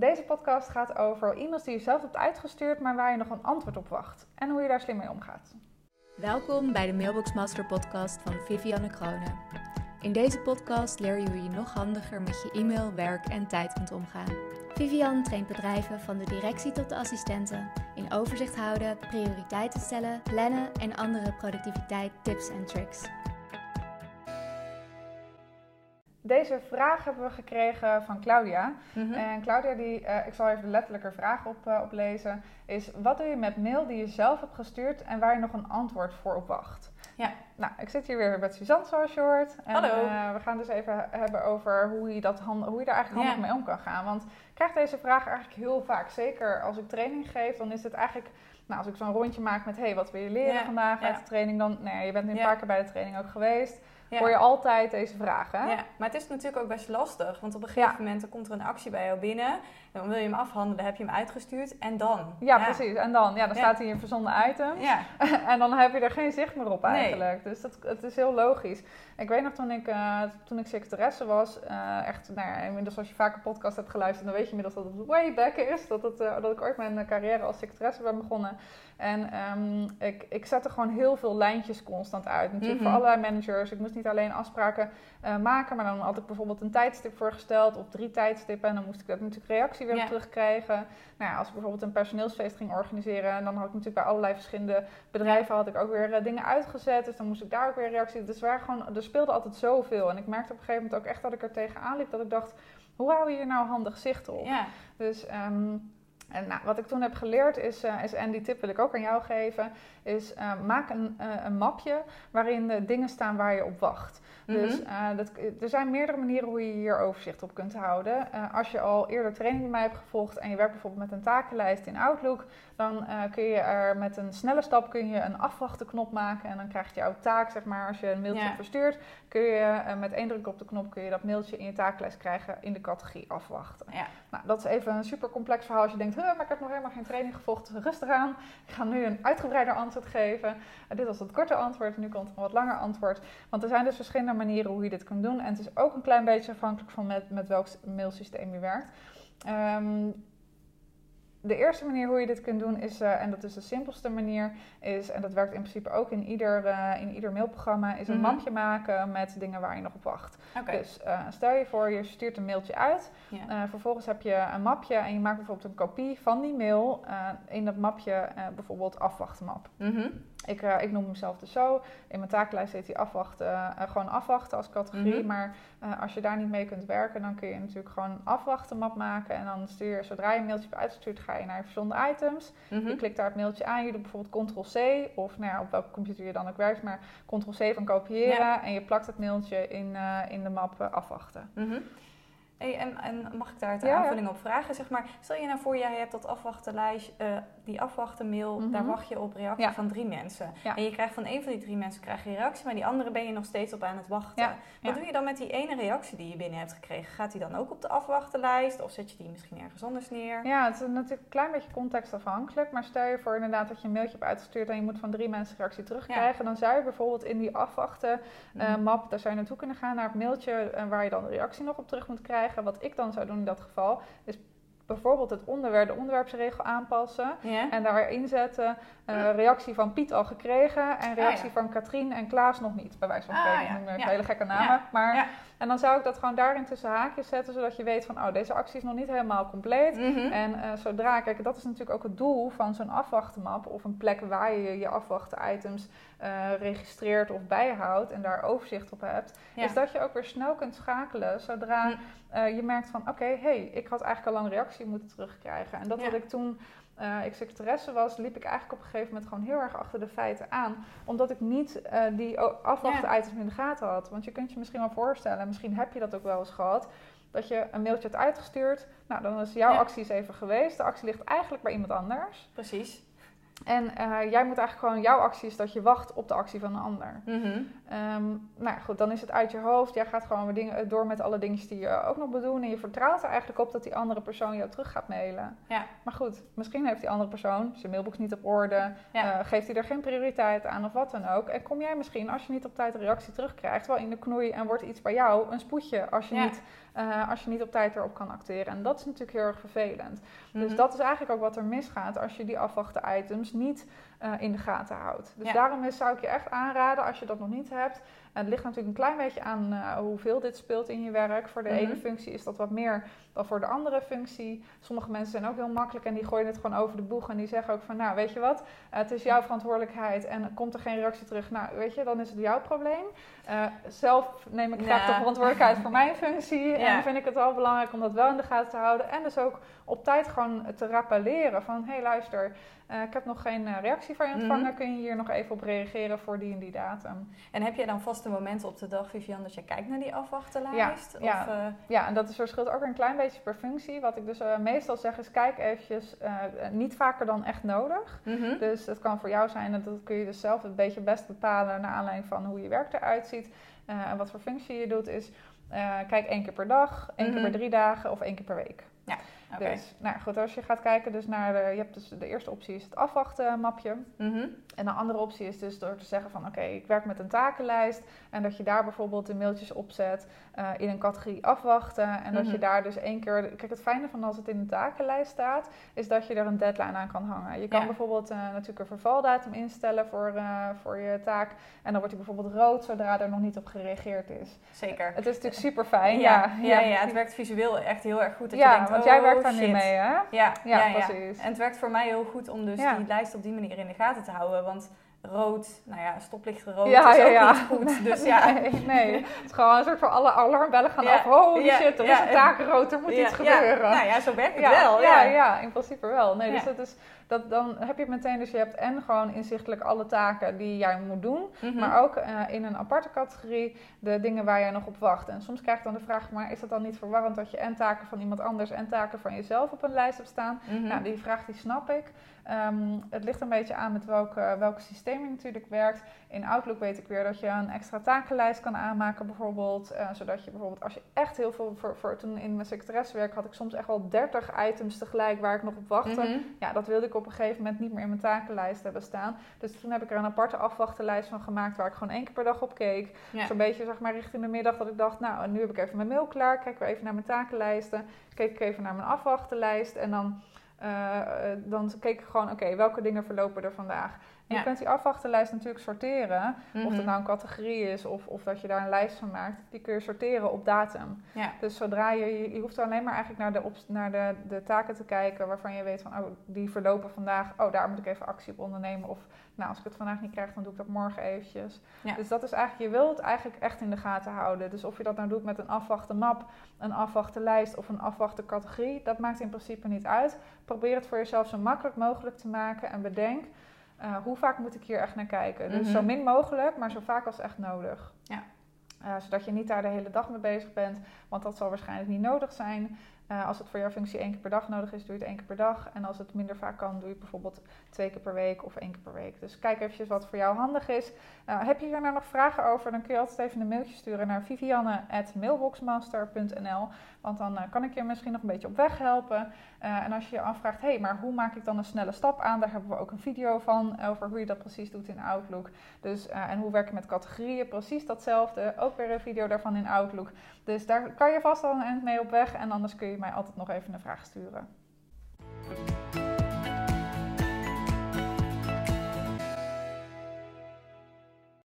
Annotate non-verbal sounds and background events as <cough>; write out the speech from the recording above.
Deze podcast gaat over e-mails die je zelf hebt uitgestuurd, maar waar je nog een antwoord op wacht. En hoe je daar slim mee omgaat. Welkom bij de Mailbox Master podcast van Vivianne Kroonen. In deze podcast leer je hoe je nog handiger met je e-mail, werk en tijd kunt omgaan. Vivian traint bedrijven van de directie tot de assistenten in overzicht houden, prioriteiten stellen, plannen en andere productiviteit tips en tricks. Deze vraag hebben we gekregen van Claudia. En Claudia, die, eh, ik zal even de letterlijke vraag op, eh, oplezen, is wat doe je met mail die je zelf hebt gestuurd en waar je nog een antwoord voor op wacht? Ja. Nou, ik zit hier weer met Suzanne, zoals je hoort. En, Hallo. eh, we gaan dus even hebben over hoe je, dat hand, hoe je daar eigenlijk handig Ja. mee om kan gaan. Want ik krijg deze vraag eigenlijk heel vaak. Zeker als ik training geef, dan is het eigenlijk... Nou, als ik zo'n rondje maak met, hey, wat wil je leren Ja, vandaag uit de training? Dan, nee, je bent nu een paar keer bij de training ook geweest. Hoor je altijd deze vragen. Ja, maar het is natuurlijk ook best lastig. Want op een gegeven moment dan komt er een actie bij jou binnen. Dan wil je hem afhandelen, heb je hem uitgestuurd en dan? Ja, precies. En dan, ja, dan staat hij in verzonden items. Ja, <laughs> en dan heb je er geen zicht meer op Nee. eigenlijk. Dus dat, het is heel logisch. Ik weet nog toen ik, eh, toen ik secretaresse was, eh, echt, nou ja, inmiddels als je vaak een podcast hebt geluisterd, dan weet je inmiddels dat het way back is. Dat, het, eh, dat ik ooit mijn carrière als secretaresse ben begonnen. En ehm, ik, ik zette gewoon heel veel lijntjes constant uit. Natuurlijk Mhm. voor allerlei managers. Ik moest niet alleen afspraken eh, maken, maar dan had ik bijvoorbeeld een tijdstip voorgesteld of drie tijdstippen. En dan moest ik daar natuurlijk reactie weer Ja. terugkrijgen. Nou ja, als ik bijvoorbeeld een personeelsfeest ging organiseren, en dan had ik natuurlijk bij allerlei verschillende bedrijven had ik ook weer eh, dingen uitgezet. Dus dan moest ik daar ook weer reactie. Dus waren gewoon, er speelde altijd zoveel. En ik merkte op een gegeven moment ook echt dat ik er tegenaan liep. Dat ik dacht, hoe hou je hier nou handig zicht op? ja. Dus ehm, en nou, wat ik toen heb geleerd is, eh, is, en die tip wil ik ook aan jou geven, is eh, maak een, eh, een mapje waarin de dingen staan waar je op wacht. Dus Mhm. eh, dat, er zijn meerdere manieren hoe je hier overzicht op kunt houden. Als je al eerder training bij mij hebt gevolgd en je werkt bijvoorbeeld met een takenlijst in Outlook, dan kun je er met een snelle stap kun je een afwachten knop maken en dan krijgt jouw taak, zeg maar, als je een mailtje Ja. verstuurt, kun je met één druk op de knop kun je dat mailtje in je takenlijst krijgen in de categorie afwachten. Ja. Nou, dat is even een super complex verhaal als je denkt, "Huh, maar ik heb nog helemaal geen training gevolgd. Rustig aan. Ik ga nu een uitgebreider antwoord geven. En dit was het korte antwoord, nu komt een wat langer antwoord. Want er zijn dus verschillende manieren hoe je dit kunt doen. En het is ook een klein beetje afhankelijk van met, met welk mailsysteem je werkt. Ehm, de eerste manier hoe je dit kunt doen is, eh, en dat is de simpelste manier, is, en dat werkt in principe ook in ieder, eh, in ieder mailprogramma, is een Mhm. mapje maken met dingen waar je nog op wacht. Dus eh, stel je voor, je stuurt een mailtje uit. Vervolgens heb je een mapje en je maakt bijvoorbeeld een kopie van die mail. in dat mapje bijvoorbeeld afwachtenmap. Mhm. Ik, eh, ik noem hem zelf dus zo. In mijn takenlijst heet hij afwachten, gewoon afwachten als categorie. Mhm. Maar als je daar niet mee kunt werken, dan kun je natuurlijk gewoon een afwachtenmap maken. En dan stuur je, zodra je een mailtje hebt uitgestuurd, ga je naar verzonden items. Mhm. Je klikt daar het mailtje aan, je doet bijvoorbeeld ctrl-c. Of nou ja, op welke computer je dan ook werkt, maar ctrl-c van kopiëren. Ja. En je plakt het mailtje in, eh, in de map eh, afwachten. Mhm. Hey, en, en mag ik daar de Ja, aanvulling op vragen? Zeg maar, stel je nou voor, jij hebt dat afwachtenlijst, eh die afwachtenmail, Mhm. daar wacht je op reactie Ja. van drie mensen. Ja. En je krijgt van één van die drie mensen krijg je reactie, maar die andere ben je nog steeds op aan het wachten. Ja, Wat doe je dan met die ene reactie die je binnen hebt gekregen? Gaat die dan ook op de afwachtenlijst of zet je die misschien ergens anders neer? Ja, het is natuurlijk een klein beetje contextafhankelijk. Maar stel je voor inderdaad dat je een mailtje hebt uitgestuurd en je moet van drie mensen reactie terugkrijgen. Dan zou je bijvoorbeeld in die afwachten eh, Mhm. map, daar zou je naartoe kunnen gaan naar het mailtje eh, waar je dan de reactie nog op terug moet krijgen. Wat ik dan zou doen in dat geval, is bijvoorbeeld het onderwerp, de onderwerpsregel aanpassen. Ja? En daarin zetten, eh, reactie van Piet al gekregen en reactie ja. van Katrien en Klaas nog niet. Bij wijze van Ah, spreken, ja. even Ja. hele gekke namen. Maar. En dan zou ik dat gewoon daarin tussen haakjes zetten, zodat je weet van, oh, deze actie is nog niet helemaal compleet. Mhm. En eh, zodra, kijk, dat is natuurlijk ook het doel van zo'n afwachtenmap of een plek waar je je afwachten items eh, registreert of bijhoudt en daar overzicht op hebt, Ja. is dat je ook weer snel kunt schakelen zodra eh, je merkt van, oké, hey, ik had eigenlijk al een reactie moeten terugkrijgen. En dat Ja. wat ik toen eh, ik secretaresse was, liep ik eigenlijk op een gegeven moment gewoon heel erg achter de feiten aan. Omdat ik niet die o- afwachten items in de gaten had. Want je kunt je misschien wel voorstellen, misschien heb je dat ook wel eens gehad. Dat je een mailtje hebt uitgestuurd. Nou, dan is jouw Ja. actie is even geweest. De actie ligt eigenlijk bij iemand anders. Precies. En eh, jij moet eigenlijk gewoon, jouw actie is dat je wacht op de actie van een ander. Mhm. Ehm, nou goed, dan is het uit je hoofd. Jij gaat gewoon weer dingen, door met alle dingetjes die je ook nog bedoelen. En je vertrouwt er eigenlijk op dat die andere persoon jou terug gaat mailen. Ja. Maar goed, misschien heeft die andere persoon zijn mailbox niet op orde. Ja. eh, geeft hij er geen prioriteit aan of wat dan ook. En kom jij misschien, als je niet op tijd een reactie terugkrijgt, wel in de knoei en wordt iets bij jou een spoedje als je, Ja. niet, eh, als je niet op tijd erop kan acteren. En dat is natuurlijk heel erg vervelend. Dus Mhm. dat is eigenlijk ook wat er misgaat als je die afwachten items niet eh, in de gaten houdt. Dus Ja. daarom zou ik je echt aanraden, als je dat nog niet hebt. En het ligt natuurlijk een klein beetje aan eh, hoeveel dit speelt in je werk. Voor de Mhm. ene functie is dat wat meer dan voor de andere functie. Sommige mensen zijn ook heel makkelijk en die gooien het gewoon over de boeg. En die zeggen ook van, nou weet je wat, het is jouw verantwoordelijkheid en komt er geen reactie terug. Nou weet je, dan is het jouw probleem. Eh, zelf neem ik graag Ja. de verantwoordelijkheid voor mijn functie. <laughs> Ja. En vind ik het wel belangrijk om dat wel in de gaten te houden. En dus ook op tijd gewoon te rappelleren van, hé hey, luister, eh, ik heb nog geen reactie van je ontvangen. Mhm. Kun je hier nog even op reageren voor die en die datum? En heb jij dan vaste momenten op de dag, Vivian, dat je kijkt naar die afwachtenlijst? Ja, ja. Of, eh, Ja, en dat is verschilt ook een klein beetje per functie. Wat ik dus eh, meestal zeg is, kijk eventjes, eh, niet vaker dan echt nodig. mhm. Dus het kan voor jou zijn, en dat kun je dus zelf een beetje best bepalen naar aanleiding van hoe je werk eruit ziet. en wat voor functie je doet, is kijk één keer per dag, één keer Mhm. per drie dagen of één keer per week. Dus, nou goed, als je gaat kijken dus naar de, je hebt dus de eerste optie is het afwachten mapje. Mhm. En de andere optie is dus door te zeggen van oké, ik werk met een takenlijst. En dat je daar bijvoorbeeld de mailtjes opzet eh, in een categorie afwachten. En dat je Mhm. daar dus één keer. Kijk, het fijne van als het in een takenlijst staat, is dat je er een deadline aan kan hangen. Je kan Ja. bijvoorbeeld eh, natuurlijk een vervaldatum instellen voor, eh, voor je taak. En dan wordt die bijvoorbeeld rood zodra er nog niet op gereageerd is. Zeker. Het is natuurlijk super fijn. ja, Ja, ja, ja, het werkt visueel echt heel erg goed. Dat Ja, je denkt, want oh, jij werkt daar nu shit. mee, hè? Ja, ja, Ja, ja, precies. En het werkt voor mij heel goed om dus die lijst op die manier in de gaten te houden. Want rood, nou ja, stoplicht rood Ja, is ja, ook ja. niet goed. <laughs> Dus ja, Nee, nee. Het is gewoon een soort van alle alarmbellen gaan af. Holy shit, er is een en- takenrood, er moet iets gebeuren. Nou ja, zo werkt het wel. ja, Ja, in principe wel. Nee, dus dat is, dat, dan heb je meteen, dus je hebt en gewoon inzichtelijk alle taken die jij moet doen, Mhm. maar ook eh, in een aparte categorie de dingen waar jij nog op wacht. En soms krijg ik dan de vraag, maar is het dan niet verwarrend dat je en taken van iemand anders en taken van jezelf op een lijst hebt staan? Mhm. Nou, die vraag die snap ik. Ehm, het ligt een beetje aan met welke, welke systeem je natuurlijk werkt. In Outlook weet ik weer dat je een extra takenlijst kan aanmaken bijvoorbeeld. eh, zodat je bijvoorbeeld als je echt heel veel... Voor, voor, toen in mijn secretaressewerk had ik soms echt wel 30 items tegelijk waar ik nog op wachtte. Mhm. Ja, dat wilde ik op een gegeven moment niet meer in mijn takenlijst hebben staan. Dus toen heb ik er een aparte afwachtenlijst van gemaakt waar ik gewoon één keer per dag op keek. Ja. Zo'n beetje zeg maar richting de middag dat ik dacht, nou nu heb ik even mijn mail klaar. Kijk weer even naar mijn takenlijsten. Keek ik even naar mijn afwachtenlijst en dan... eh, eh, dan keek ik gewoon, oké, welke dingen verlopen er vandaag? Ja. Je kunt die afwachtenlijst natuurlijk sorteren. Of Mhm. het nou een categorie is of, of dat je daar een lijst van maakt. Die kun je sorteren op datum. Ja. Dus zodra je, je, je hoeft alleen maar eigenlijk naar, de, op, naar de, de taken te kijken waarvan je weet van, oh, die verlopen vandaag. Oh, daar moet ik even actie op ondernemen. Of, nou, als ik het vandaag niet krijg, dan doe ik dat morgen eventjes. Ja. Dus dat is eigenlijk, je wilt het eigenlijk echt in de gaten houden. Dus of je dat nou doet met een afwachten map, een afwachten lijst of een afwachten categorie, dat maakt in principe niet uit. Probeer het voor jezelf zo makkelijk mogelijk te maken en bedenk, eh, hoe vaak moet ik hier echt naar kijken? Dus Mhm. zo min mogelijk, maar zo vaak als echt nodig. Ja. Eh, zodat je niet daar de hele dag mee bezig bent, want dat zal waarschijnlijk niet nodig zijn. Eh, als het voor jouw functie één keer per dag nodig is, doe je het één keer per dag. En als het minder vaak kan, doe je het bijvoorbeeld twee keer per week of één keer per week. Dus kijk eventjes wat voor jou handig is. Eh, heb je hier nou nog vragen over, dan kun je altijd even een mailtje sturen naar vivianne.mailboxmaster.nl. Want dan eh, kan ik je misschien nog een beetje op weg helpen. En als je je afvraagt, hé, hey, maar hoe maak ik dan een snelle stap aan? Daar hebben we ook een video van over hoe je dat precies doet in Outlook. Dus, en hoe werk je met categorieën? Precies datzelfde. Ook weer een video daarvan in Outlook. Dus daar kan je vast al een eind mee op weg. En anders kun je mij altijd nog even een vraag sturen.